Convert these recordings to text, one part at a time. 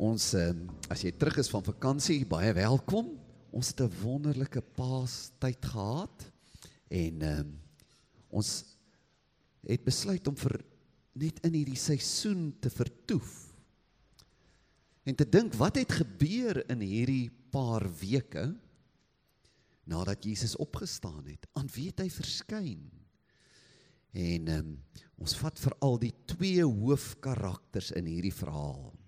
Ons ehm, as jy terug is van vakansie, baie welkom. Ons het 'n wonderlike Paastyd gehad en ehm ons het besluit om vir net in hierdie seisoen te vertoef. En te dink wat het gebeur in hierdie paar weke nadat Jesus opgestaan het? Aan wie het hy verskyn? En ehm ons vat veral die twee hoofkarakters in hierdie verhaal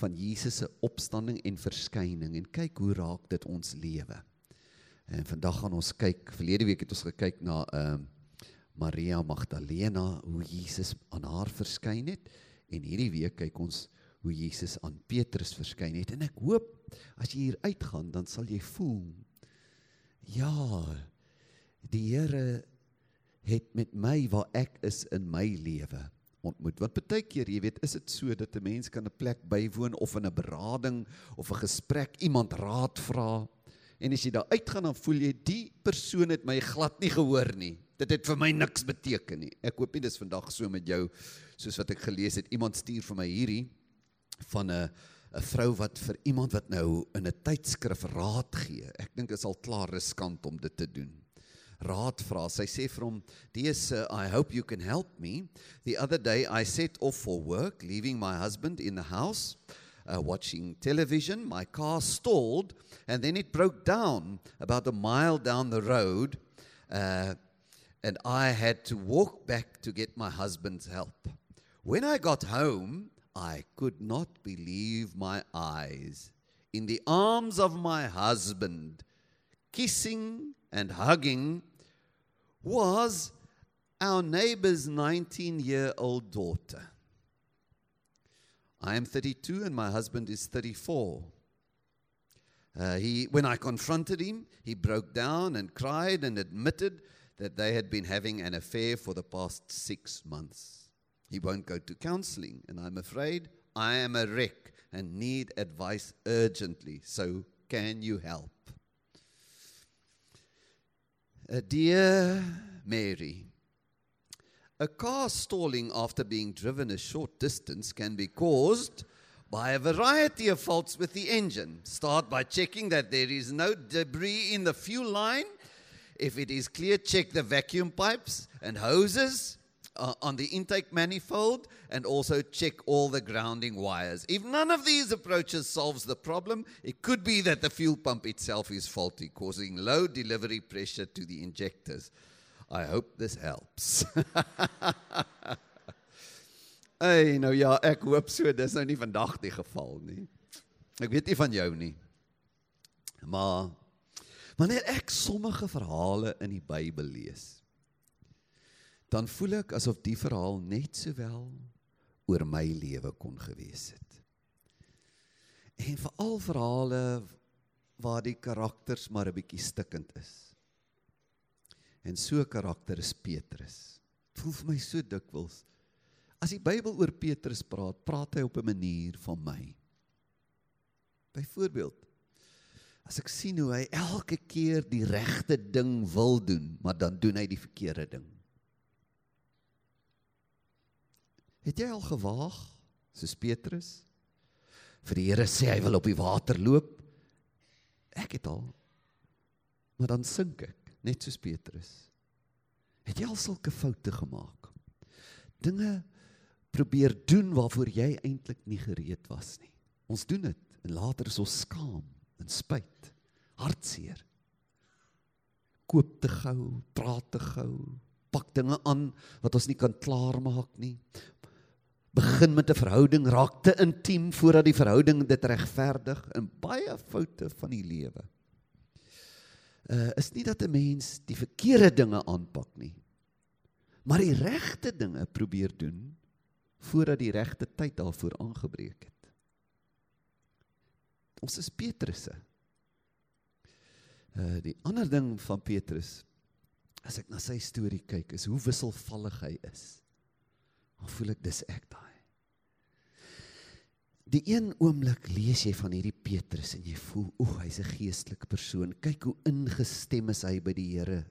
van Jesus se opstanding en verskyning en kyk hoe raak dit ons lewe. En vandag gaan ons kyk, verlede week het ons gekyk na ehm uh, Maria Magdalena hoe Jesus aan haar verskyn het. En hierdie week kyk ons hoe Jesus aan Petrus verskyn het. En ek hoop as jy hier uitgaan dan sal jy voel ja die Here het met my waar ek is in my lewe ontmoet. Want baie keer, jy weet, is dit so dat 'n mens kan 'n plek bywoon of in 'n berading of 'n gesprek iemand raad vra en as jy daar uitgaan dan voel jy die persoon het my glad nie gehoor nie. Dit het vir my niks beteken nie. Ek hoop nie dis vandag so met jou soos wat ek gelees het. Iemand stuur vir my hierdie van 'n 'n vrou wat vir iemand wat nou in 'n tydskrif raad gee. Ek dink dit is al klaar riskant om dit te doen raad vra. Sy sê vir hom, "Dear sir, I hope you can help me. The other day I set off for work, leaving my husband in the house." Uh, watching television, my car stalled and then it broke down about a mile down the road. Uh, and I had to walk back to get my husband's help. When I got home, I could not believe my eyes. In the arms of my husband, kissing and hugging was our neighbor's 19 year old daughter. I am 32 and my husband is 34. Uh, he, when I confronted him, he broke down and cried and admitted that they had been having an affair for the past six months. He won't go to counseling, and I'm afraid I am a wreck and need advice urgently. So, can you help? Uh, Uh, dear Mary, a car stalling after being driven a short distance can be caused by a variety of faults with the engine. Start by checking that there is no debris in the fuel line. If it is clear, check the vacuum pipes and hoses uh, on the intake manifold and also check all the grounding wires. If none of these approaches solves the problem, it could be that the fuel pump itself is faulty, causing low delivery pressure to the injectors. I hope this helps. Hey, nou ja, ek hoop so dis nou nie vandag die geval nie. Ek weet nie van jou nie. Maar wanneer ek sommige verhale in die Bybel lees, dan voel ek asof die verhaal net sowel oor my lewe kon gewees het. En veral verhale waar die karakters maar 'n bietjie stikkend is. En so 'n karakter is Petrus. Dit voel vir my so dikwels as die Bybel oor Petrus praat, praat hy op 'n manier van my. Byvoorbeeld as ek sien hoe hy elke keer die regte ding wil doen, maar dan doen hy die verkeerde ding. Het jy al gewaag soos Petrus? Vir die Here sê hy wil op die water loop. Ek het al. Maar dan sink ek, net soos Petrus. Het jy al sulke foute gemaak? Dinge probeer doen waarvoor jy eintlik nie gereed was nie. Ons doen dit en later is ons skaam en spyt, hartseer. Koop te gou, praat te gou, pak dinge aan wat ons nie kan klaarmaak nie begin met 'n verhouding raak te intiem voordat die verhouding dit regverdig in baie foute van die lewe. Uh is nie dat 'n mens die verkeerde dinge aanpak nie. Maar die regte dinge probeer doen voordat die regte tyd daarvoor aangebreek het. Ons is Petrusse. Uh die ander ding van Petrus as ek na sy storie kyk is hoe wisselvallig hy is. Dan voel ek dis ek daai. Die een oomblik lees jy van hierdie Petrus en jy voel, o, hy's 'n geestelike persoon. Kyk hoe ingestem is hy by die Here.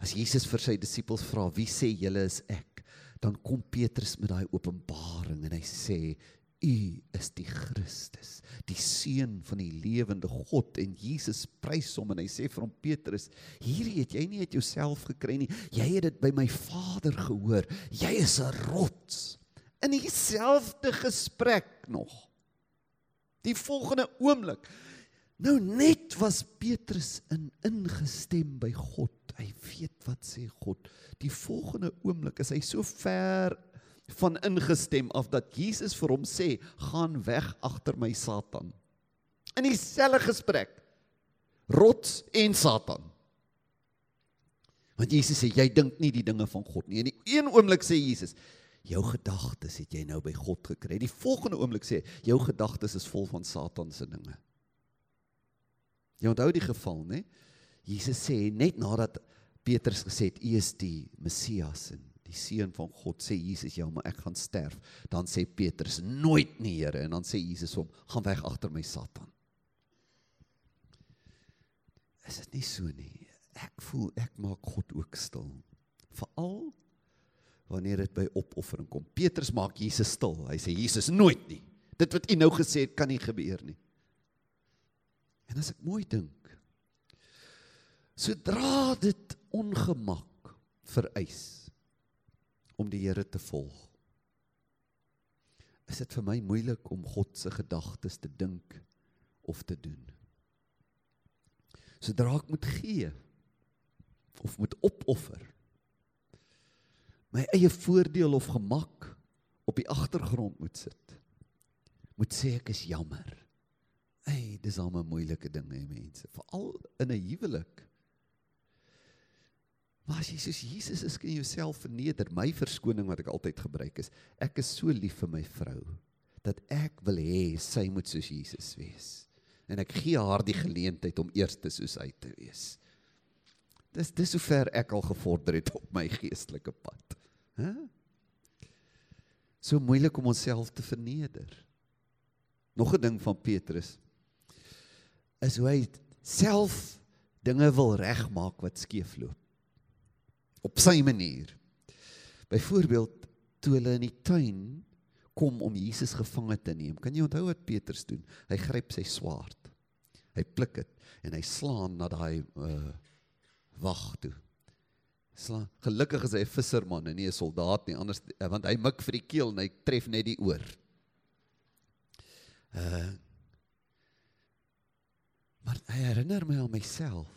As Jesus vir sy disippels vra, "Wie sê julle is ek?" dan kom Petrus met daai openbaring en hy sê, U is die Christus, die seun van die lewende God en Jesus prys hom en hy sê vir hom Petrus, hierdie het jy nie uit jouself gekry nie. Jy het dit by my Vader gehoor. Jy is 'n rots. In dieselfde gesprek nog. Die volgende oomblik. Nou net was Petrus in ingestem by God. Hy weet wat sê God. Die volgende oomblik is hy so ver van ingestem af dat Jesus vir hom sê, "Gaan weg agter my Satan." In dieselfde gesprek rots en Satan. Want Jesus sê jy dink nie die dinge van God nie. In die een oomblik sê Jesus, jou gedagtes het jy nou by God gekry. Die volgende oomblik sê jou gedagtes is vol van Satan se dinge. Jy onthou die geval, né? Jesus sê net nadat Petrus gesê het, "U is die Messias en die seun van God sê Jesus ja maar ek gaan sterf. Dan sê Petrus nooit nie Here. En dan sê Jesus hom gaan weg agter my Satan. Is dit nie so nie? Ek voel ek maak God ook stil. Veral wanneer dit by opoffering kom. Petrus maak Jesus stil. Hy sê Jesus nooit nie. Dit wat u nou gesê het kan nie gebeur nie. En as ek mooi dink sodra dit ongemak vereis om die Here te volg. Is dit vir my moeilik om God se gedagtes te dink of te doen? Sodra ek moet gee of moet opoffer, my eie voordeel of gemak op die agtergrond moet sit. Moet sê ek is jammer. Ey, dis al 'n moeilike ding hè mense, veral in 'n huwelik. Maar as jy soos Jesus is, kan jy jouself verneder. My verskoning wat ek altyd gebruik is, ek is so lief vir my vrou dat ek wil hê sy moet soos Jesus wees. En ek gee haar die geleentheid om eers te soos hy te wees. Dis dis hoe ver ek al gevorder het op my geestelike pad. Hæ? So moeilik om onsself te verneder. Nog 'n ding van Petrus is hoe hy self dinge wil regmaak wat skeefloop op sy manier. Byvoorbeeld toe hulle in die tuin kom om Jesus gevange te neem. Kan jy onthou wat Petrus doen? Hy gryp sy swaard. Hy pluk dit en hy slaan na daai uh wag toe. Slaan. Gelukkig is hy 'n visserman en nie 'n soldaat nie, anders uh, want hy mik vir die keel en hy tref net die oor. Uh Maar hy herinner my aan myself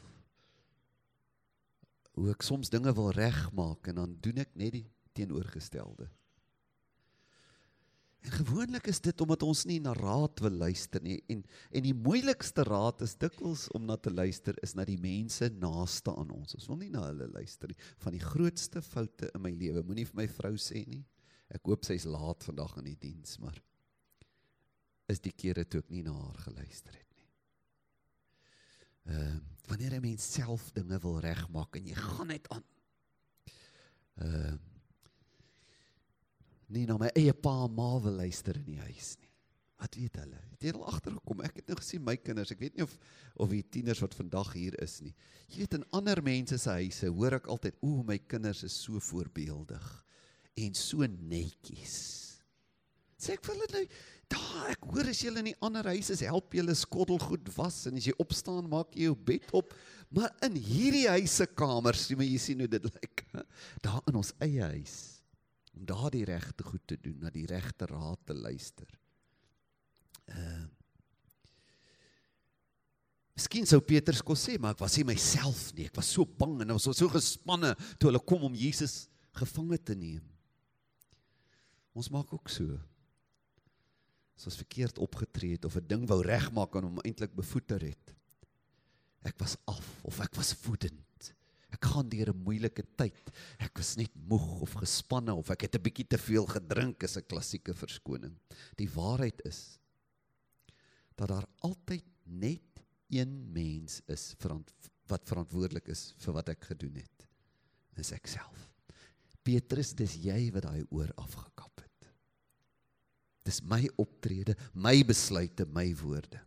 hoe ek soms dinge wil regmaak en dan doen ek net die teenoorgestelde. En gewoonlik is dit omdat ons nie na raad wil luister nie en en die moeilikste raad is dikwels om na te luister is na die mense naaste aan ons. Ons wil nie na hulle luister nie. Van die grootste foute in my lewe, moenie vir my vrou sê nie. Ek hoop sy's laat vandag in die diens, maar is die kere toe ek nie na haar geluister het wanneer 'n mens self dinge wil regmaak en jy gaan net aan. Ehm uh, nie na my eie pa en ma wil luister in die huis nie. Wat weet hulle? Het jy al agtergekom? Ek het nou gesien my kinders, ek weet nie of of die tieners wat vandag hier is nie. Jy weet in ander mense se huise hoor ek altyd, "O, my kinders is so voorbeeldig en so netjies." Sê ek vir hulle nou, Daar, ek hoor as jy in die ander huise is, help jy hulle skottelgoed was en as jy opstaan, maak jy jou bed op. Maar in hierdie huise kamers, sien jy sien hoe dit lyk. Daar in ons eie huis om daardie regte goed te doen, na die regte raad te luister. Uh Miskien sou Petrus kon sê, maar ek was nie myself nie. Ek was so bang en ons was so gespanne toe hulle kom om Jesus gevange te neem. Ons maak ook so as ons verkeerd opgetree het of 'n ding wou regmaak en hom eintlik bevoeter het. Ek was af of ek was woedend. Ek gaan deur 'n moeilike tyd. Ek was net moeg of gespanne of ek het 'n bietjie te veel gedrink is 'n klassieke verskoning. Die waarheid is dat daar altyd net een mens is verant wat verantwoordelik is vir wat ek gedoen het. Is ek self. Petrus, dis jy wat daai oor afgekap het. Dis my optrede, my besluite, my woorde.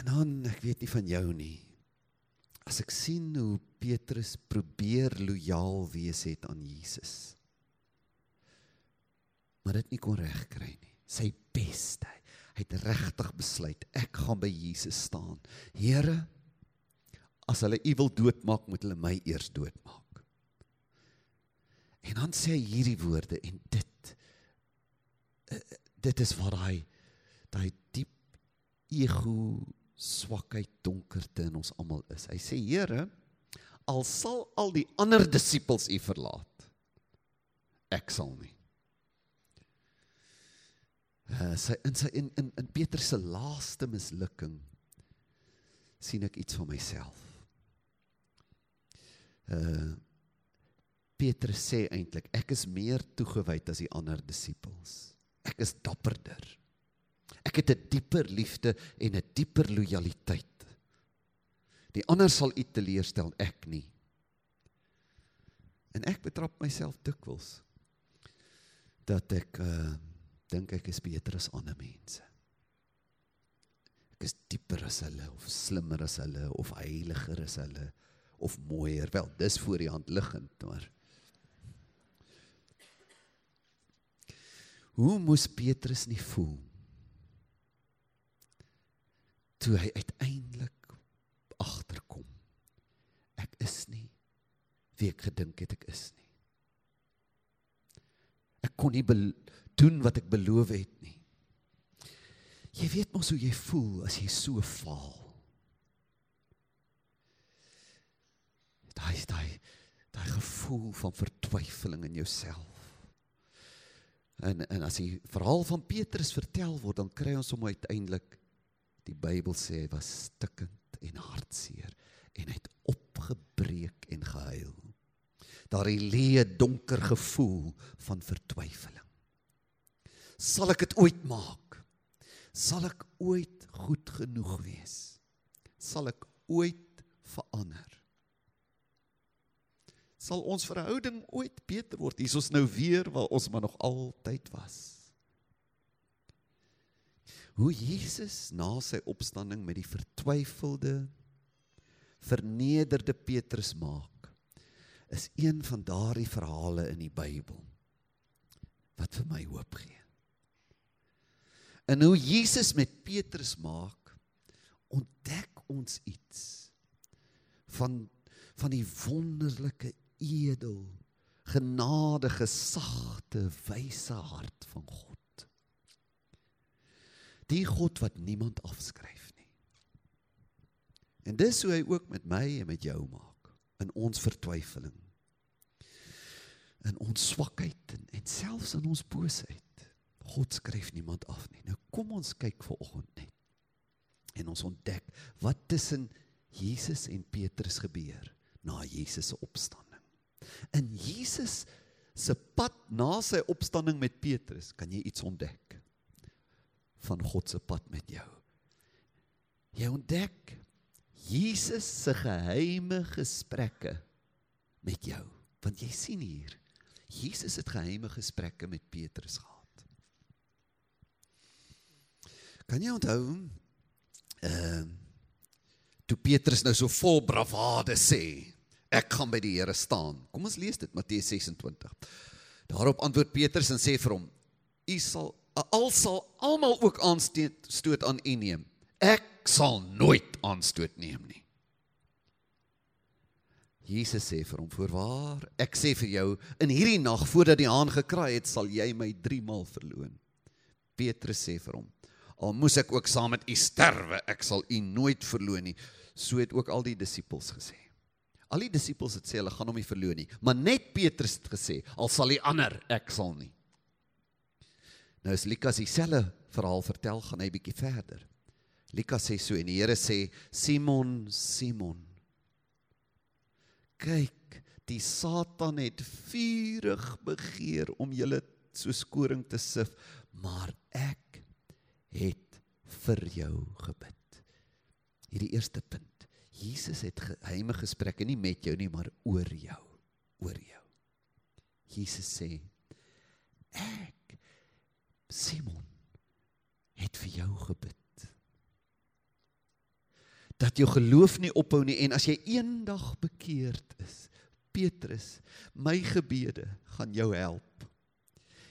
En dan, ek weet nie van jou nie. As ek sien hoe Petrus probeer lojaal wees het aan Jesus. maar dit nie kon regkry nie. Sy beste. Hy het regtig besluit ek gaan by Jesus staan. Here, as hulle u wil doodmaak, moet hulle my eers doodmaak. En dan sê hy hierdie woorde en dit dit is waar hy daai diep ego swakheid donkerte in ons almal is. Hy sê Here, al sal al die ander disippels u verlaat, ek sal nie. Uh, sy in sy in in, in Petrus se laaste mislukking sien ek iets van myself. Uh Petrus sê eintlik ek is meer toegewyd as die ander disippels. Ek is dapperder. Ek het 'n dieper liefde en 'n dieper lojaliteit. Die ander sal u teleurstel, ek nie. En ek betrap myself dikwels dat ek uh dink ek is beter as ander mense. Ek is dieper as hulle of slimmer as hulle of heiliger as hulle of mooier. Wel, dis voor die hand liggend, maar Hoe moes Petrus nie voel toe hy uiteindelik agterkom ek is nie wie ek gedink het ek is nie. Ek kon nie doen wat ek beloof het nie. Jy weet mos hoe jy voel as jy so faal. Daai daai daai gevoel van vertwyfeling in jouself. En en as die verhaal van Petrus vertel word, dan kry ons hom uiteindelik die Bybel sê hy was stikkend en hartseer en hy het opgebreek en gehuil. Daar lê 'n donker gevoel van vertwyfeling. Sal ek dit ooit maak? Sal ek ooit goed genoeg wees? Sal ek ooit verander? Sal ons verhouding ooit beter word? Hier is ons nou weer waar ons maar nog altyd was. Hoe Jesus na sy opstanding met die vertwyfelde vernederde Petrus maak is een van daardie verhale in die Bybel wat vir my hoop gee. En hoe Jesus met Petrus maak, ontdek ons iets van van die wonderlike edel genadige sagte wyse hart van God. Die God wat niemand afskryf nie. En dis hoe hy ook met my en met jou maak in ons vertwyfeling. In ons swakheid en, en selfs in ons boosheid. God skryf niemand af nie. Nou kom ons kyk vir oggend net. En ons ontdek wat tussen Jesus en Petrus gebeur na Jesus se opstanding. In Jesus se pad na sy opstanding met Petrus kan jy iets ontdek van God se pad met jou. Jy ontdek Jesus se geheime gesprekke met jou. Want jy sien hier, Jesus het geheime gesprekke met Petrus gehad. Kan jy onthou ehm uh, toe Petrus nou so vol bravade sê, ek gaan by die Here staan. Kom ons lees dit Matteus 26. Daarop antwoord Petrus en sê vir hom: U sal al sal almal ook aanstoot aan u neem. Ek sal nooit aanstoot neem nie. Jesus sê vir hom: "Voorwaar, ek sê vir jou, in hierdie nag voordat die haan gekraai het, sal jy my 3 maal verloon." Petrus sê vir hom: "Al moes ek ook saam met u sterwe, ek sal u nooit verloon nie." So het ook al die disippels gesê. Al die disippels het sê hulle gaan hom nie verloon nie, maar net Petrus het gesê, "Al sal die ander, ek sal nie." Nou as Lukas dieselfde verhaal vertel, gaan hy bietjie verder. Lukas sê so en die Here sê, "Simon, Simon, kyk, die Satan het vurig begeer om julle soos koring te sif, maar ek het vir jou gebid." Hierdie eerste punt. Jesus het geheime gesprekke nie met jou nie, maar oor jou, oor jou. Jesus sê: "Ek Simon het vir jou gebid." dat jou geloof nie ophou nie en as jy eendag bekeerd is Petrus my gebede gaan jou help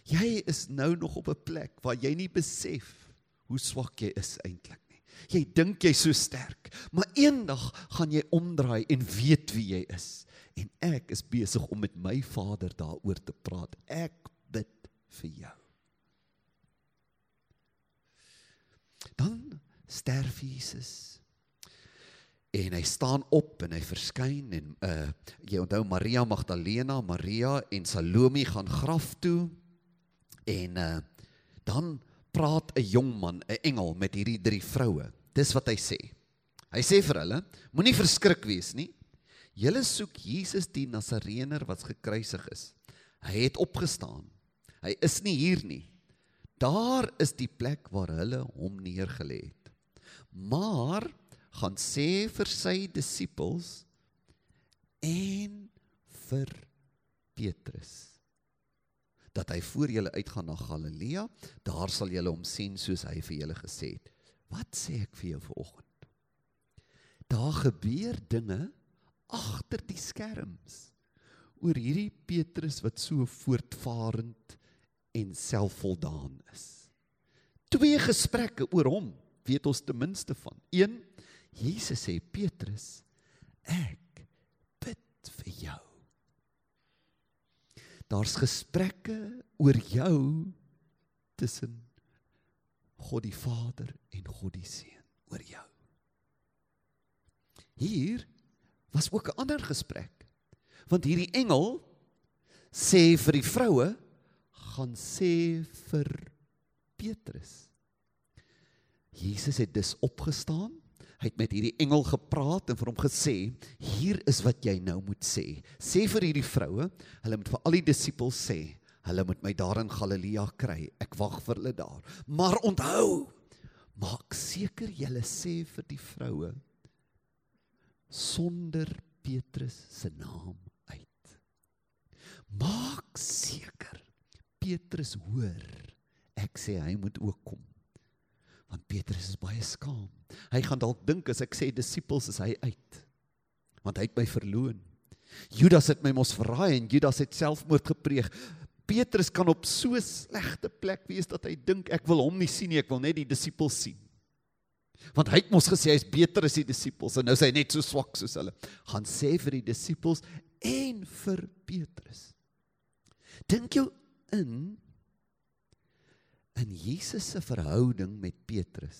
Jy is nou nog op 'n plek waar jy nie besef hoe swak jy is eintlik. Jy dink jy's so sterk, maar eendag gaan jy omdraai en weet wie jy is. En ek is besig om met my Vader daaroor te praat. Ek bid vir jou. Dan sterf Jesus. En hy staan op en hy verskyn en uh jy onthou Maria Magdalena, Maria en Salome gaan graf toe. En uh dan praat 'n jong man, 'n engel met hierdie drie vroue. Dis wat hy sê. Hy sê vir hulle: Moenie verskrik wees nie. Julle soek Jesus die Nasareëner wat gekruisig is. Hy het opgestaan. Hy is nie hier nie. Daar is die plek waar hulle hom neergelê het. Maar gaan sê vir sy disippels en vir Petrus dat hy voor julle uitgaan na Galilea, daar sal julle hom sien soos hy vir julle gesê het. Wat sê ek vir jou vanoggend? Daar gebeur dinge agter die skerms oor hierdie Petrus wat so voortvarend en selfvoldaan is. Twee gesprekke oor hom weet ons ten minste van. Een, Jesus sê Petrus, ek bid vir jou. Daar's gesprekke oor jou tussen God die Vader en God die Seun oor jou. Hier was ook 'n ander gesprek. Want hierdie engel sê vir die vroue gaan sê vir Petrus. Jesus het dus opgestaan Hy het met hierdie engel gepraat en vir hom gesê: "Hier is wat jy nou moet sê. Sê vir hierdie vroue, hulle moet vir al die disippels sê, hulle moet my daar in Galilea kry. Ek wag vir hulle daar. Maar onthou, maak seker jy sê vir die vroue sonder Petrus se naam uit. Maak seker Petrus hoor. Ek sê hy moet ook kom want Petrus is baie skaam. Hy gaan dalk dink as ek sê disippels is hy uit. Want hy het my verloon. Judas het my mos verraai en Judas het selfmoord gepleeg. Petrus kan op so slegte plek wees dat hy dink ek wil hom nie sien nie, ek wil net die disippels sien. Want hy het mos gesê hy's beter as die disippels en nou is hy net so swak soos hulle. Gaan sê vir die disippels en vir Petrus. Dink jou in in Jesus se verhouding met Petrus.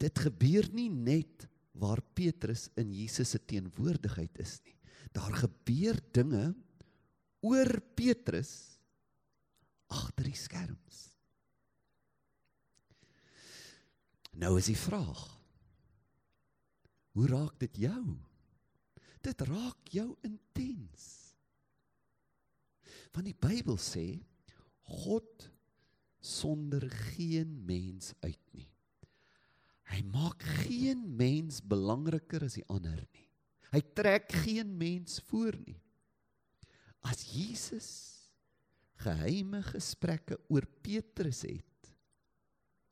Dit gebeur nie net waar Petrus in Jesus se teenwoordigheid is nie. Daar gebeur dinge oor Petrus agter die skerms. Nou is die vraag: Hoe raak dit jou? Dit raak jou intens. Want die Bybel sê God sonder geen mens uit nie. Hy maak geen mens belangriker as die ander nie. Hy trek geen mens voor nie. As Jesus geheime gesprekke oor Petrus het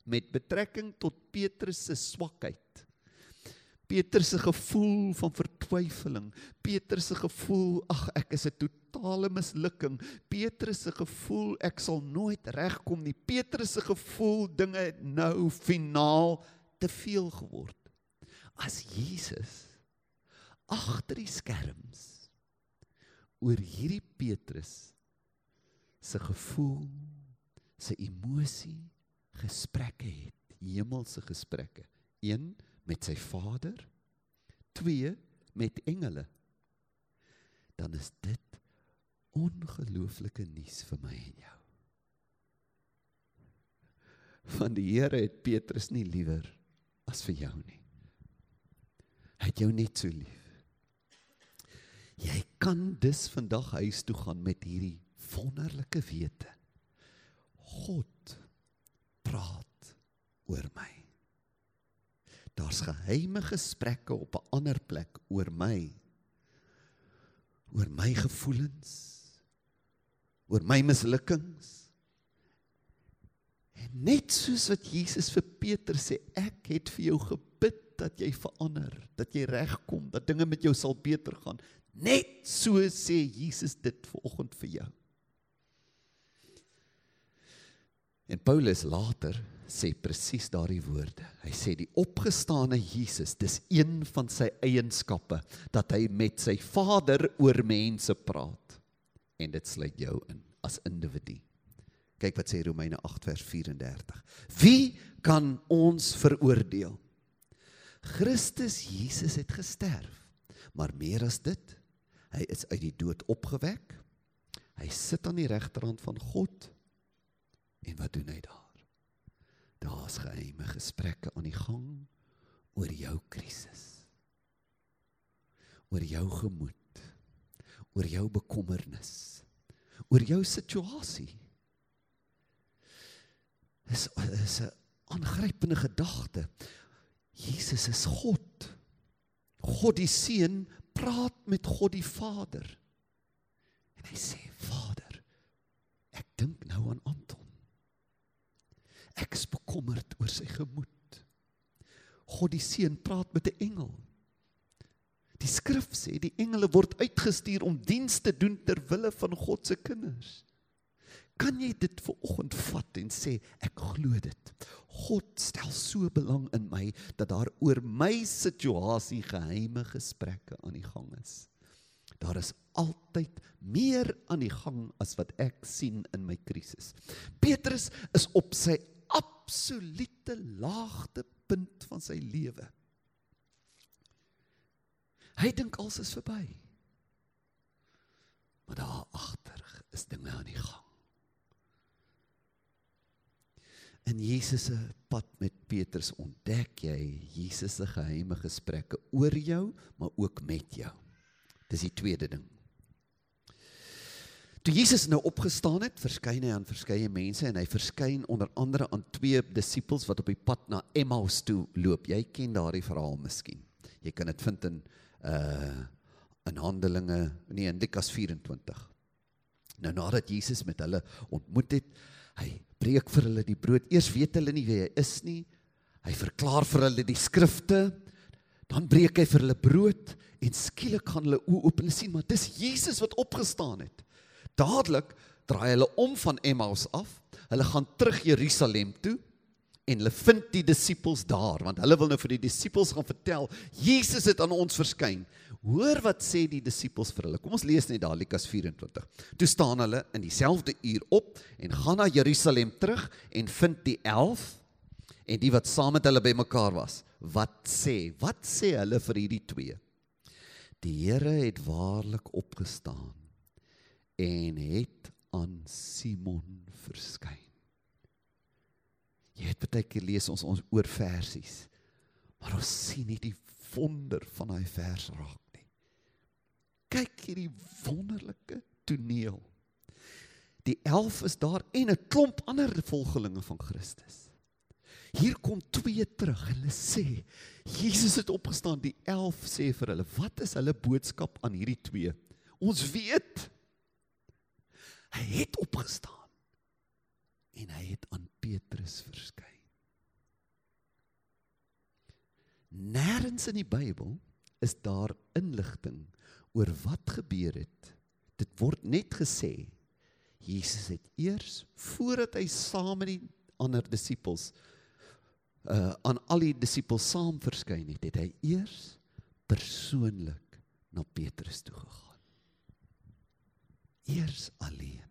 met betrekking tot Petrus se swakheid Petrus se gevoel van vertwyfeling, Petrus se gevoel, ag ek is 'n totale mislukking. Petrus se gevoel ek sal nooit regkom nie. Petrus se gevoel dinge nou finaal te veel geword. As Jesus agter die skerms oor hierdie Petrus se gevoel, se emosie gesprekke het, hemelse gesprekke. 1 met sy Vader, twee met engele, dan is dit ongelooflike nuus vir my en jou. Van die Here het Petrus nie liewer as vir jou nie. Hy het jou net so lief. Jy kan dus vandag huis toe gaan met hierdie wonderlike wete. God praat oor my. Daar's geheime gesprekke op 'n ander plek oor my. Oor my gevoelens. Oor my mislukkings. En net soos wat Jesus vir Peter sê, ek het vir jou gebid dat jy verander, dat jy regkom, dat dinge met jou sal beter gaan. Net so sê Jesus dit vanoggend vir jou. En Paulus later sê presies daardie woorde. Hy sê die opgestane Jesus, dis een van sy eienskappe dat hy met sy Vader oor mense praat. En dit sluit jou in as individu. Kyk wat sê Romeine 8 vers 34. Wie kan ons veroordeel? Christus Jesus het gesterf. Maar meer as dit, hy is uit die dood opgewek. Hy sit aan die regterhand van God. En wat doen hy daar? Daar's geheime gesprekke aan die gang oor jou krisis. Oor jou gemoed. Oor jou bekommernis. Oor jou situasie. Dis is 'n aangrypende gedagte. Jesus is God. God die Seun praat met God die Vader. En hy sê: "Vader, ek dink nou aan Anton. Ek is bekommerd oor sy gemoed. God die Seun praat met 'n engel. Die skrif sê die engele word uitgestuur om diens te doen ter wille van God se kinders. Kan jy dit vir oggend vat en sê ek glo dit. God stel so belang in my dat daar oor my situasie geheime gesprekke aan die gang is. Daar is altyd meer aan die gang as wat ek sien in my krisis. Petrus is op sy absolute laagtepunt van sy lewe. Hy dink alles is verby. Maar daar agter is dinge aan die gang. In Jesus se pad met Petrus ontdek jy Jesus se geheime gesprekke oor jou, maar ook met jou. Dis die tweede ding. Toe Jesus nou opgestaan het, verskyn hy aan verskeie mense en hy verskyn onder andere aan twee disippels wat op die pad na Emmaus toe loop. Jy ken daardie verhaal miskien. Jy kan dit vind in uh in Handelinge, nee in Lukas 24. Nou nadat Jesus met hulle ontmoet het, hy breek vir hulle die brood. Eers weet hulle nie wie hy is nie. Hy verklaar vir hulle die skrifte. Dan breek hy vir hulle brood en skielik gaan hulle oë oop en sien maar dis Jesus wat opgestaan het. Dadelik draai hulle om van Emmaus af. Hulle gaan terug Jerusalem toe en hulle vind die disippels daar want hulle wil nou vir die disippels gaan vertel Jesus het aan ons verskyn. Hoor wat sê die disippels vir hulle. Kom ons lees net daar Lukas 24. Toe staan hulle in dieselfde uur op en gaan na Jerusalem terug en vind die 11 en die wat saam met hulle bymekaar was. Wat sê? Wat sê hulle vir hierdie twee? Die Here het waarlik opgestaan en het aan Simon verskyn. Jy het baie keer lees ons ons oor versies. Maar ons sien nie die wonder van daai vers raak nie. Kyk hierdie wonderlike toneel. Die 11 is daar en 'n klomp ander volgelinge van Christus. Hier kom twee terug en hulle sê Jesus het opgestaan. Die 11 sê vir hulle, "Wat is hulle boodskap aan hierdie twee?" Ons weet Hy het opgestaan. En hy het aan Petrus verskyn. Nêrens in die Bybel is daar inligting oor wat gebeur het. Dit word net gesê Jesus het eers voordat hy saam met die ander disippels uh aan al die disippels saam verskyn het, het hy eers persoonlik na Petrus toe gegaan eers alleen.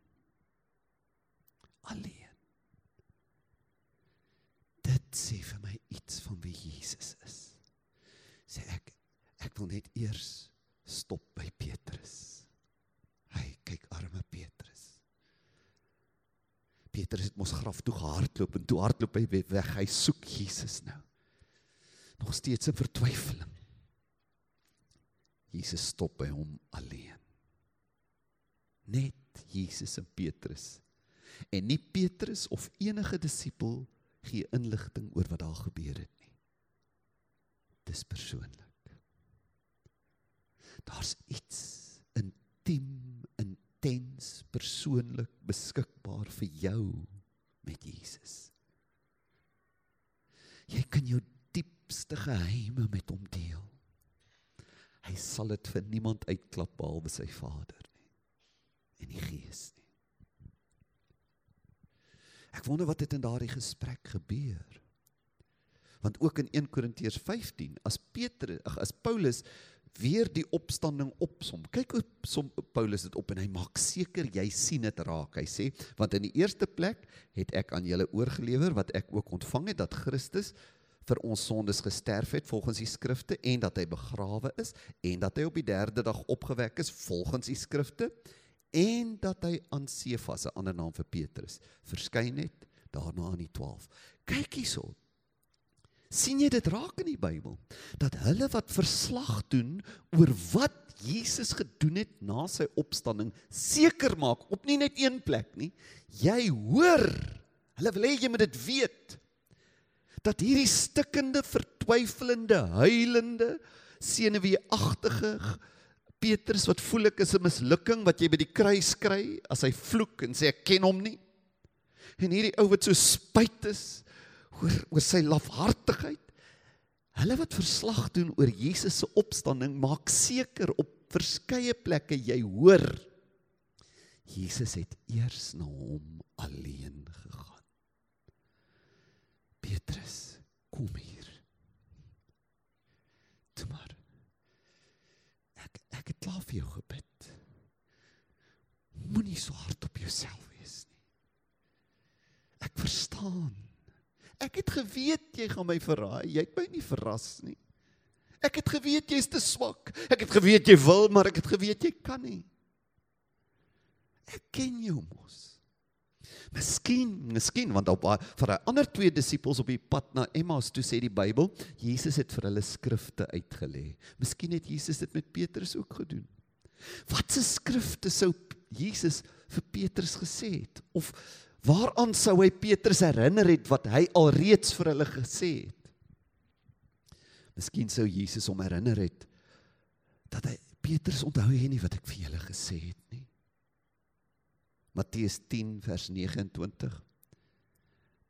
Alleen. Dit sê vir my iets van wie Jesus is. Sê ek ek wil net eers stop by Petrus. Hy kyk arme Petrus. Petrus het mos graf toe gehardloop en toe hardloop hy weg. Hy soek Jesus nou. Nog steeds 'n vertwyfeling. Jesus stop by hom alleen net Jesus en Petrus. En nie Petrus of enige disipel gee inligting oor wat daar gebeur het nie. Dis persoonlik. Daar's iets intiem, intens, persoonlik beskikbaar vir jou met Jesus. Jy kan jou diepste geheime met hom deel. Hy sal dit vir niemand uitklap behalwe sy Vader en die Gees nie. Ek wonder wat het in daardie gesprek gebeur. Want ook in 1 Korintiërs 15 as Petrus ag as Paulus weer die opstanding opsom. Kyk hoe som Paulus dit op en hy maak seker jy sien dit raak. Hy sê want in die eerste plek het ek aan julle oorgelewer wat ek ook ontvang het dat Christus vir ons sondes gesterf het volgens die skrifte en dat hy begrawe is en dat hy op die derde dag opgewek is volgens die skrifte en dat hy aan Sefas 'n ander naam vir Petrus verskyn het daarna aan die 12. Kyk hierso sien jy dit raak in die Bybel dat hulle wat verslag doen oor wat Jesus gedoen het na sy opstanding seker maak op nie net een plek nie jy hoor hulle wil hê jy moet dit weet dat hierdie stikkende vertwyfelende huilende senuweeagtige Petrus wat voel ek is 'n mislukking wat jy by die kruis kry as hy vloek en sê ek ken hom nie en hierdie ou wat so spyt is oor oor sy lafhartigheid. Hulle wat verslag doen oor Jesus se opstanding maak seker op verskeie plekke jy hoor Jesus het eers na hom alleen gegaan. Petrus, kom hier. Toe maar. Ek ek het klaar vir jou gebid. Moenie so hard op jouself wees nie. Ek verstaan. Ek het geweet jy gaan my verraai. Jy het my nie verras nie. Ek het geweet jy's te swak. Ek het geweet jy wil, maar ek het geweet jy kan nie. Ek ken jou mos. Miskien, miskien want op vir 'n ander twee disippels op die pad na Emmaus toe sê die Bybel, Jesus het vir hulle skrifte uitgelê. Miskien het Jesus dit met Petrus ook gedoen. Wat se skrifte sou Jesus vir Petrus gesê het of Waaraan sou hy Petrus herinner het wat hy alreeds vir hulle gesê het? Miskien sou Jesus hom herinner het dat hy Petrus onthou hy nie wat ek vir julle gesê het nie. Matteus 10 vers 29.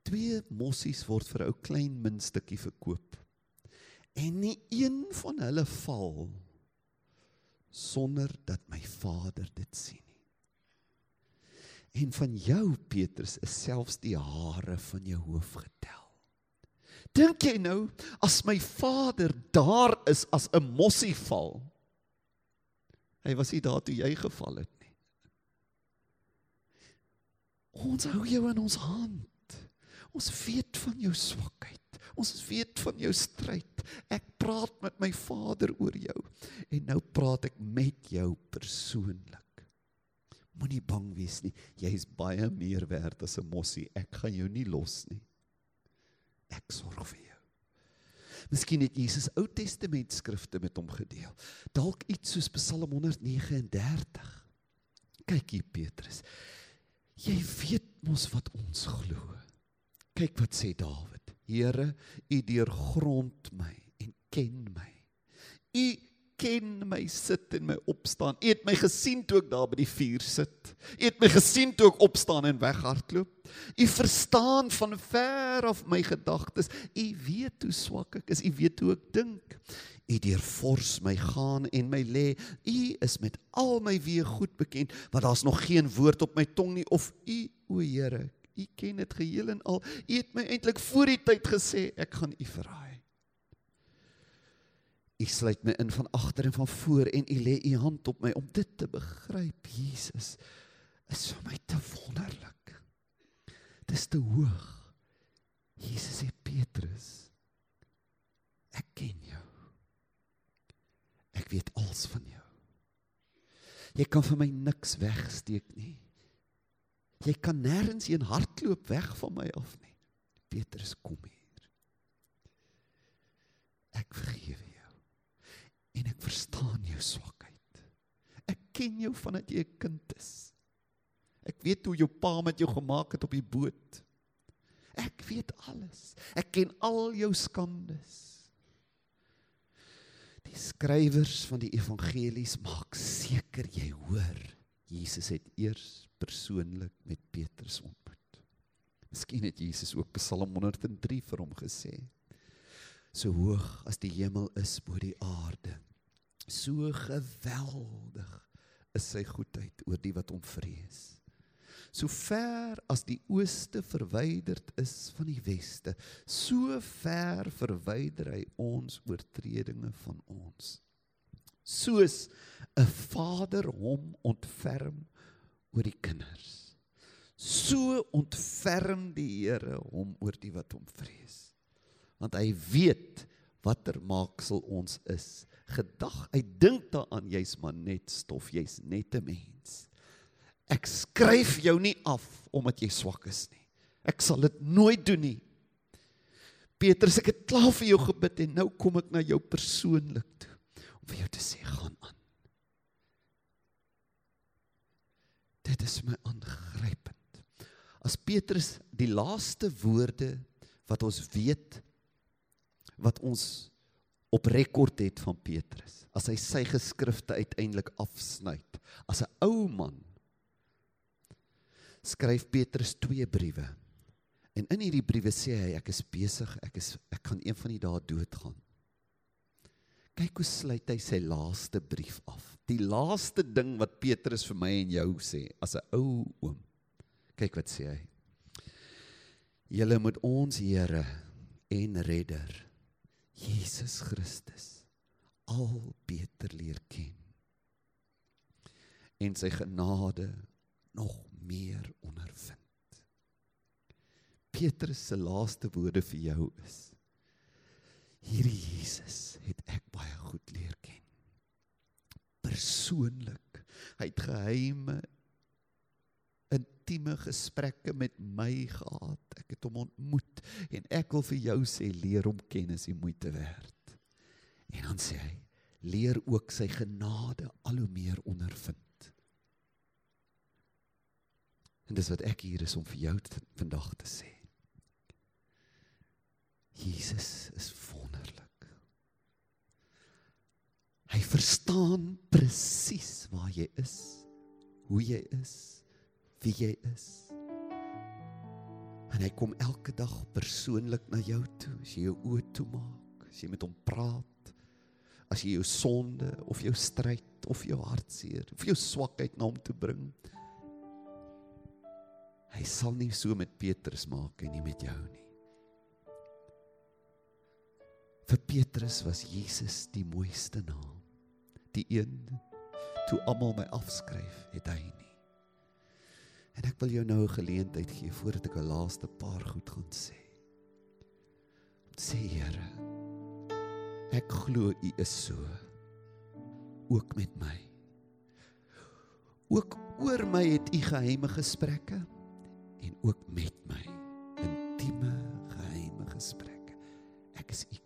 Twee mossies word vir ou klein muntstukkie verkoop. En nie een van hulle val sonder dat my Vader dit sien. En van jou Petrus is selfs die hare van jou hoof getel. Dink jy nou as my vader daar is as 'n mossie val? Hy was nie daar toe jy geval het nie. Ons hou jou in ons hand. Ons weet van jou swakheid. Ons weet van jou stryd. Ek praat met my Vader oor jou en nou praat ek met jou persoonlik. Moenie bang wees nie. Jy is baie meer werd as 'n mossie. Ek gaan jou nie los nie. Ek sorg vir jou. Miskien het Jesus Ou Testament skrifte met hom gedeel. Dalk iets soos Psalm 139. Kyk hier Petrus. Jy weet mos wat ons glo. Kyk wat sê Dawid. Here, U deurgrond my en ken my. U ken my sit en my opstaan. U het my gesien toe ek daar by die vuur sit. U het my gesien toe ek opstaan en weghardloop. U verstaan van ver af my gedagtes. U weet hoe swak ek is. U weet hoe ek dink. U deurfors my gaan en my lê. U is met al my weë goed bekend, want daar's nog geen woord op my tong nie of u o Here, u ken dit geheel en al. U het my eintlik voor die tyd gesê ek gaan u verraai. U sluit my in van agter en van voor en u lê u hand op my om dit te begryp. Jesus is vir my te wonderlik. Dis te hoog. Jesus sê Petrus, ek ken jou. Ek weet alles van jou. Jy kan vir my niks wegsteek nie. Jy kan nêrens heen hardloop weg van my af nie. Petrus, kom hier. Ek vergewe en ek verstaan jou swakheid. Ek ken jou vandat jy 'n kind is. Ek weet hoe jou pa met jou gemaak het op die boot. Ek weet alles. Ek ken al jou skandes. Die skrywers van die evangelies maak seker jy hoor Jesus het eers persoonlik met Petrus ontmoet. Miskien het Jesus ook Psalm 103 vir hom gesê so hoog as die hemel is bo die aarde. So geweldig is sy goedheid oor die wat hom vrees. So ver as die ooste verwyderd is van die weste, so ver verwyder hy ons oortredinge van ons. Soos 'n vader hom ontferm oor die kinders, so ontferm die Here hom oor die wat hom vrees. Want hy weet watter maaksel ons is. Gedag, hy dink daaraan jy's maar net stof, jy's net 'n mens. Ek skryf jou nie af omdat jy swak is nie. Ek sal dit nooit doen nie. Petrus, ek het klaar vir jou gebid en nou kom ek na jou persoonlik toe om vir jou te sê gaan aan. Dit is my aangrypend. As Petrus die laaste woorde wat ons weet wat ons op rekord het van Petrus, as hy sy geskrifte uiteindelik afsnyt, as 'n ou man skryf Petrus twee briewe. En in hierdie briewe sê hy ek is besig, ek is ek gaan een van die dae doodgaan. Kyk hoe sluit hy sy laaste brief af. Die laaste ding wat Petrus vir my en jou sê as 'n ou oom. Kyk wat sê hy. Julle moet ons Here en Redder Jesus Christus al beter leer ken. En sy genade nog meer ondervind. Petrus se laaste woorde vir jou is: Hierdie Jesus het ek baie goed leer ken. Persoonlik. Hy het geheime intieme gesprekke met my gehad. Ek het hom ontmoet en ek wil vir jou sê leer hom ken is die moeite werd. En dan sê hy leer ook sy genade al hoe meer ondervind. En dis wat ek hier is om vir jou vandag te sê. Jesus is wonderlik. Hy verstaan presies waar jy is, hoe jy is, wie jy is. En hy kom elke dag persoonlik na jou toe, as jy jou oë toemaak, as jy met hom praat, as jy jou sonde of jou stryd of jou hartseer of jou swakheid na hom toe bring. Hy sal nie so met Petrus maak en nie met jou nie. Vir Petrus was Jesus die mooiste naam. Die een toe almal my afskryf, het hy nie. En ek wil jou nou 'n geleentheid gee voordat ek 'n laaste paar goed gaan sê. Sê Here, ek glo U is so ook met my. Ook oor my het U geheime gesprekke en ook met my intieme geheime gesprekke. Ek is u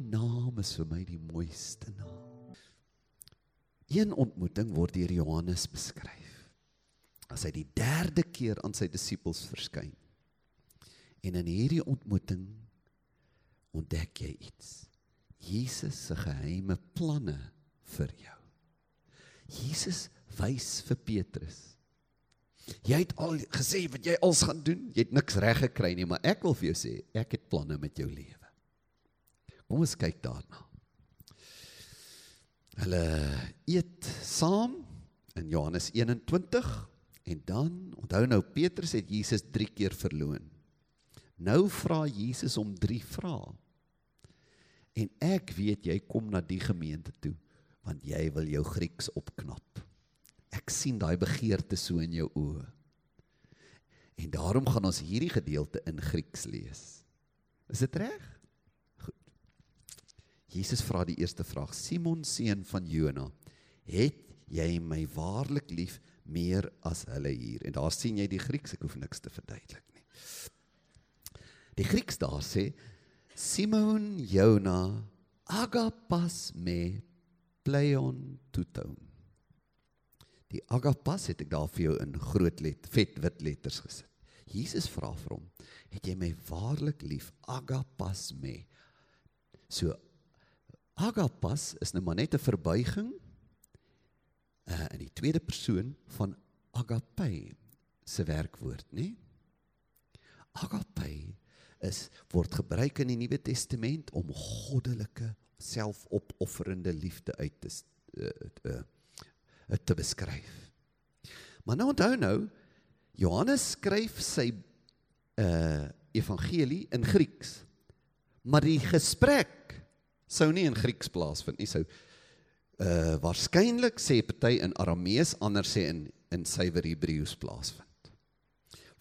u naam is vir my die mooiste naam. Een ontmoeting word deur Johannes beskryf. As hy die derde keer aan sy disippels verskyn. En in hierdie ontmoeting ontdek jy iets. Jesus se geheime planne vir jou. Jesus wys vir Petrus. Jy het al gesê wat jy als gaan doen. Jy het niks reg gekry nie, maar ek wil vir jou sê, ek het planne met jou lewe. Kom ons kyk daarna. Hulle eet saam in Johannes 21 en dan onthou nou Petrus het Jesus 3 keer verloon. Nou vra Jesus om 3 vrae. En ek weet jy kom na die gemeente toe want jy wil jou Grieks opknap. Ek sien daai begeerte so in jou oë. En daarom gaan ons hierdie gedeelte in Grieks lees. Is dit reg? Jesus vra die eerste vraag: Simon seun van Jona, het jy my waarlik lief meer as hulle hier? En daar sien jy die Grieks, ek hoef niks te verduidelik nie. Die Grieks daar sê Simon Jona agapas me pleion tuton. Die agapas het ek daar vir jou in groot let, vet wit letters gesit. Jesus vra vir hom: "Het jy my waarlik lief? Agapas me." So agapas is nou maar net 'n verbuiging uh in die tweede persoon van agape se werkwoord, nê? Agape is word gebruik in die Nuwe Testament om goddelike selfopofferende liefde uit te uh, uh, te beskryf. Maar nou onthou nou, Johannes skryf sy uh evangelie in Grieks. Maar die gesprek sou nie in Grieks plaasvind nie, sou uh waarskynlik sê party in Aramees, ander sê in in suiwer Hebreëus plaasvind.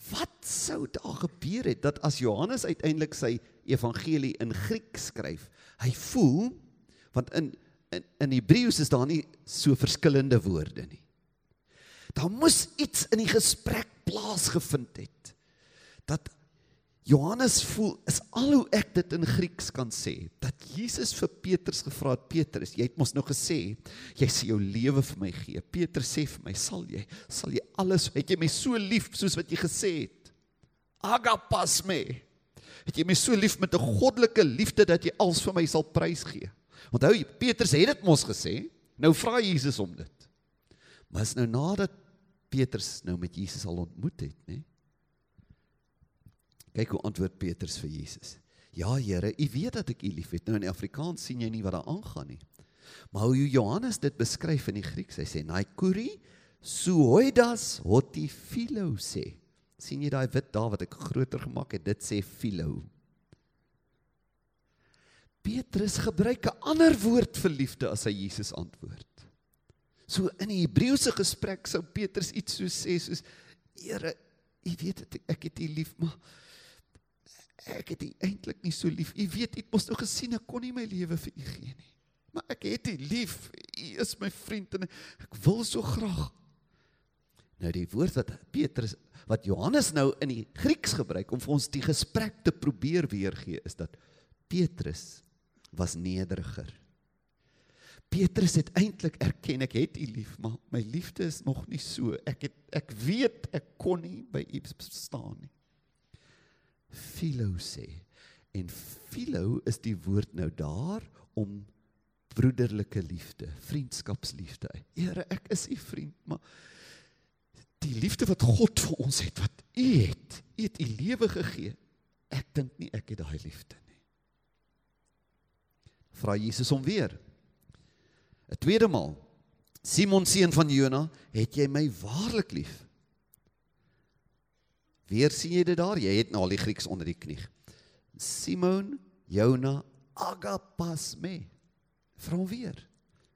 Wat sou daar gebeur het dat as Johannes uiteindelik sy evangelie in Grieks skryf, hy voel want in in in Hebreëus is daar nie so verskillende woorde nie. Daar moes iets in die gesprek plaasgevind het. Dat Johannes voel is al hoe ek dit in Grieks kan sê dat Jesus vir Petrus gevra het Petrus jy het mos nou gesê jy sê jou lewe vir my gee. Petrus sê vir my sal jy sal jy alles het jy my so lief soos wat jy gesê het? Agapas me. Het jy my so lief met 'n goddelike liefde dat jy alles vir my sal prys gee? Onthou Petrus het dit mos gesê. Nou vra Jesus om dit. Maar is nou nadat Petrus nou met Jesus al ontmoet het nê Kyk hoe antwoord Petrus vir Jesus. Ja Here, U weet dat ek U liefhet. Nou in Afrikaans sien jy nie wat daar aangaan nie. Maar hoe Johannes dit beskryf in die Grieks, hy sê naikuri suoidas hoti philo sê. sien jy daai wit daar wat ek groter gemaak het, dit sê philo. Petrus gebruik 'n ander woord vir liefde as hy Jesus antwoord. So in die Hebreëse gesprek sou Petrus iets so sê soos Here, U weet dit ek het U lief, maar ek het U eintlik nie so lief. U weet, U het mos nou gesien ek kon nie my lewe vir U gee nie. Maar ek het U lief. U is my vriend en ek wil so graag. Nou die woord wat Petrus wat Johannes nou in die Grieks gebruik om vir ons die gesprek te probeer weergee is dat Petrus was nederiger. Petrus het eintlik erken ek het U lief, maar my liefde is nog nie so. Ek het ek weet ek kon nie by U staan nie. Philo sê. En philo is die woord nou daar om broederlike liefde, vriendskapsliefde. Here, ek is u vriend, maar die liefde wat God vir ons het, wat u het, u het u lewe gegee. Ek dink nie ek het daai liefde nie. Vra Jesus hom weer. 'n Tweede maal. Simon seun van Jona, het jy my waarlik lief? Weer sien jy dit daar? Jy het nou al die Grieks onder die knie. Simon, Jona, agapas me. Vra weer.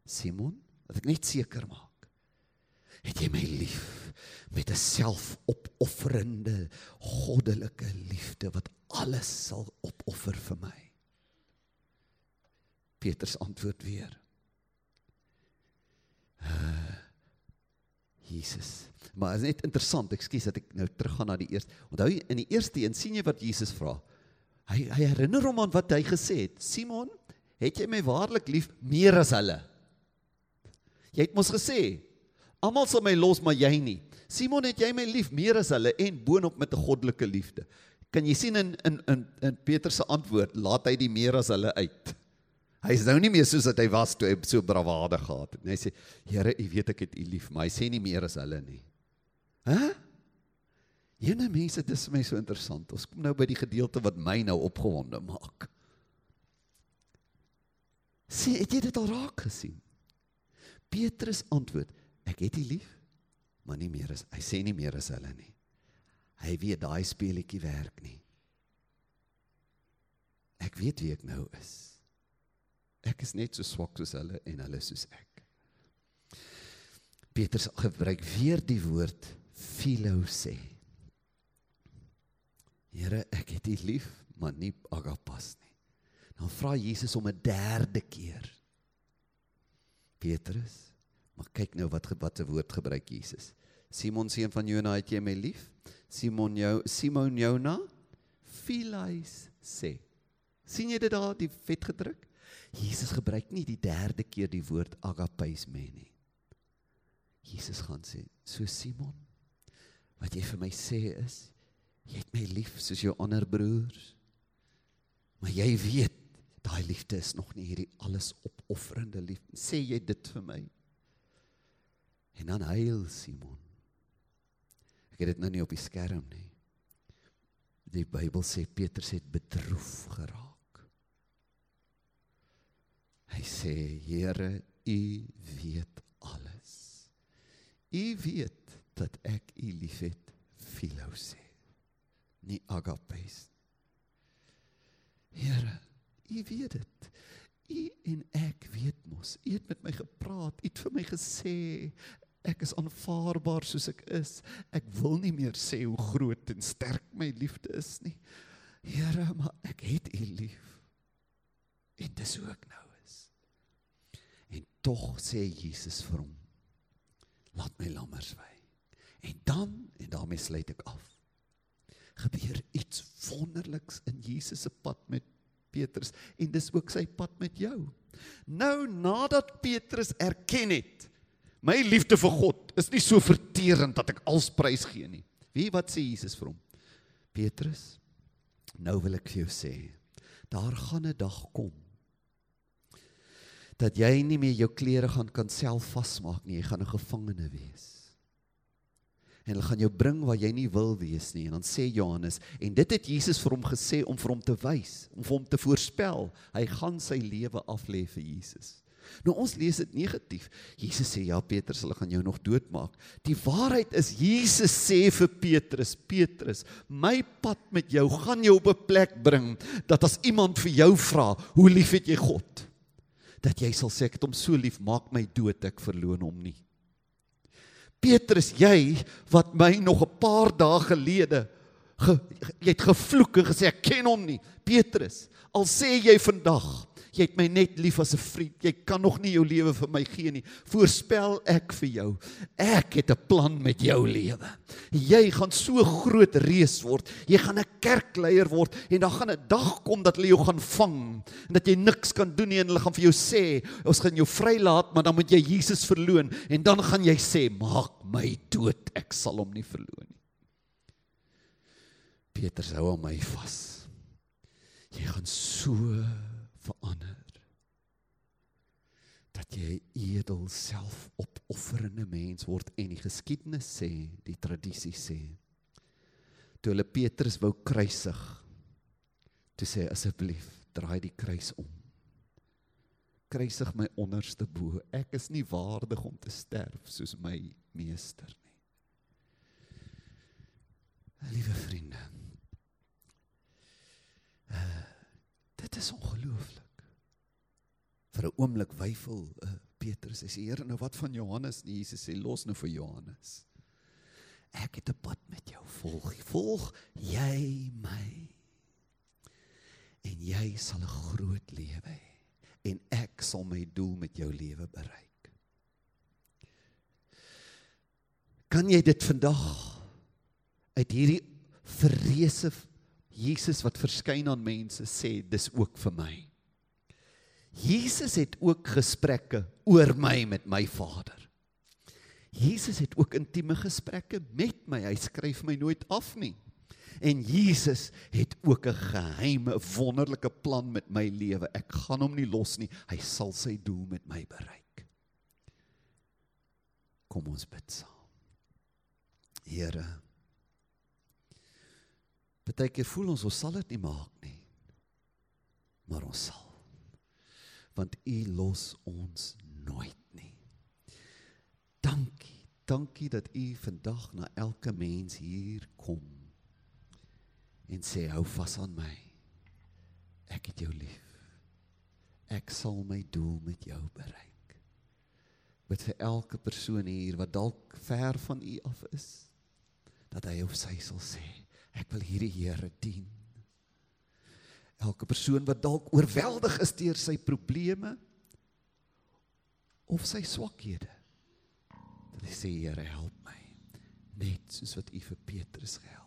Simon, wat ek net seker maak. Het jy my lief met 'n selfopofferende goddelike liefde wat alles sal opoffer vir my? Petrus antwoord weer. Uh, Jesus. Maar is net interessant, ekskuus dat ek nou teruggaan na die eerste. Onthou in die eerste een sien jy wat Jesus vra. Hy hy herinner hom aan wat hy gesê het. Simon, het jy my waarlik lief meer as hulle? Jy het mos gesê, almal sal my los, maar jy nie. Simon, het jy my lief meer as hulle en boonop met 'n goddelike liefde? Kan jy sien in in in in Petrus se antwoord, laat hy die meer as hulle uit. Hy is nou nie meer soos wat hy was toe hy so bravade gehad het. Hy sê, Here, U weet ek het U lief, maar hy sê nie meer as hulle nie. Hæ? Ene mense, dit is vir my so interessant. Ons kom nou by die gedeelte wat my nou opgewonde maak. Sê, het jy dit al raak gesien? Petrus antwoord, ek het U lief, maar nie meer as hy sê nie meer as hulle nie. Hy weet daai speletjie werk nie. Ek weet wie ek nou is. Ek is net so swak soos hulle en hulle soos ek. Petrus gebruik weer die woord philo sê. Here, ek het U lief, maar nie agapas nie. Dan vra Jesus om 'n derde keer. Petrus, maar kyk nou wat wat 'n woord gebruik Jesus. Simon seun van Jona, het jy my lief? Simon jou Simon Jona, philais sê. sien jy dit daar die vet gedruk? Jesus gebruik nie die derde keer die woord agapes me nie. Jesus gaan sê, so Simon, wat jy vir my sê is, jy het my lief soos jou ander broers. Maar jy weet, daai liefde is nog nie hierdie alles opofferende liefde. Sê jy dit vir my? En dan huil Simon. Ek het dit nou nie op die skerm nie. Die Bybel sê Petrus het bedroef geraak. Hy sê, Here, U weet alles. U weet dat ek u liefhet, philo sê. Nie agapes. Here, u weet dit. U en ek weet mos. U het met my gepraat, u het vir my gesê ek is aanvaarbaar soos ek is. Ek wil nie meer sê hoe groot en sterk my liefde is nie. Here, maar ek het u lief. En dis hoe ek nou tog sê Jesus vir hom: Laat my lammers wy. En dan en daarmee sluit ek af. Gebeur iets wonderliks in Jesus se pad met Petrus en dis ook sy pad met jou. Nou nadat Petrus erken het my liefde vir God is nie so verterend dat ek alsprys gee nie. Wie wat sê Jesus vir hom? Petrus, nou wil ek vir jou sê, daar gaan 'n dag kom dat jy nie meer jou klere gaan kan self vasmaak nie, jy gaan 'n gevangene wees. En hulle gaan jou bring waar jy nie wil wees nie. En dan sê Johannes, en dit het Jesus vir hom gesê om vir hom te wys, om vir hom te voorspel, hy gaan sy lewe aflê vir Jesus. Nou ons lees dit negatief. Jesus sê ja Petrus, hulle gaan jou nog doodmaak. Die waarheid is Jesus sê vir Petrus, Petrus, my pad met jou gaan jou op 'n plek bring dat as iemand vir jou vra, hoe lief het jy God? Dat jy sal sê ek het hom so lief, maak my dood, ek verloon hom nie. Petrus, jy wat my nog 'n paar dae gelede ge, jy het gevloek en gesê ek ken hom nie. Petrus, al sê jy vandag Jy het my net lief as 'n vriend. Jy kan nog nie jou lewe vir my gee nie. Voorspel ek vir jou. Ek het 'n plan met jou lewe. Jy gaan so groot reus word. Jy gaan 'n kerkleier word en dan gaan 'n dag kom dat hulle jou gaan vang en dat jy niks kan doen nie en hulle gaan vir jou sê, "Ons gaan jou vrylaat, maar dan moet jy Jesus verloon." En dan gaan jy sê, "Maak my dood, ek sal hom nie verloon nie." Petrus hou aan my vas. Jy gaan so verander. Dat jy 'n edel selfopofferende mens word en die geskiedenis sê, die tradisie sê. Toe hulle Petrus wou kruisig, toe sê asseblief, draai die kruis om. Kruisig my onderste bo. Ek is nie waardig om te sterf soos my meester nie. Liewe vriende, uh, Dit is ongelooflik. Vir 'n oomblik weifel uh, Petrus sê Here nou wat van Johannes? Nee, Jesus sê los nou vir Johannes. Ek het 'n pad met jou volg. Volg jy my. En jy sal 'n groot lewe hê en ek sal my doel met jou lewe bereik. Kan jy dit vandag uit hierdie verreëse Jesus wat verskyn aan mense sê dis ook vir my. Jesus het ook gesprekke oor my met my Vader. Jesus het ook intieme gesprekke met my. Hy skryf my nooit af nie. En Jesus het ook 'n geheime wonderlike plan met my lewe. Ek gaan hom nie los nie. Hy sal sy doel met my bereik. Kom ons bid saam. Here Partykeer voel ons ons sal dit nie maak nie. Maar ons sal. Want U los ons nooit nie. Dankie. Dankie dat U vandag na elke mens hier kom en sê hou vas aan my. Ek het jou lief. Ek sal my doel met jou bereik. Met vir elke persoon hier wat dalk ver van U af is, dat hy of sy sal sê Ek wil hierdie Here dien. Elke persoon wat dalk oorweldig is deur sy probleme of sy swakhede. Hy sê Here, help my net soos wat U vir Petrus gehelp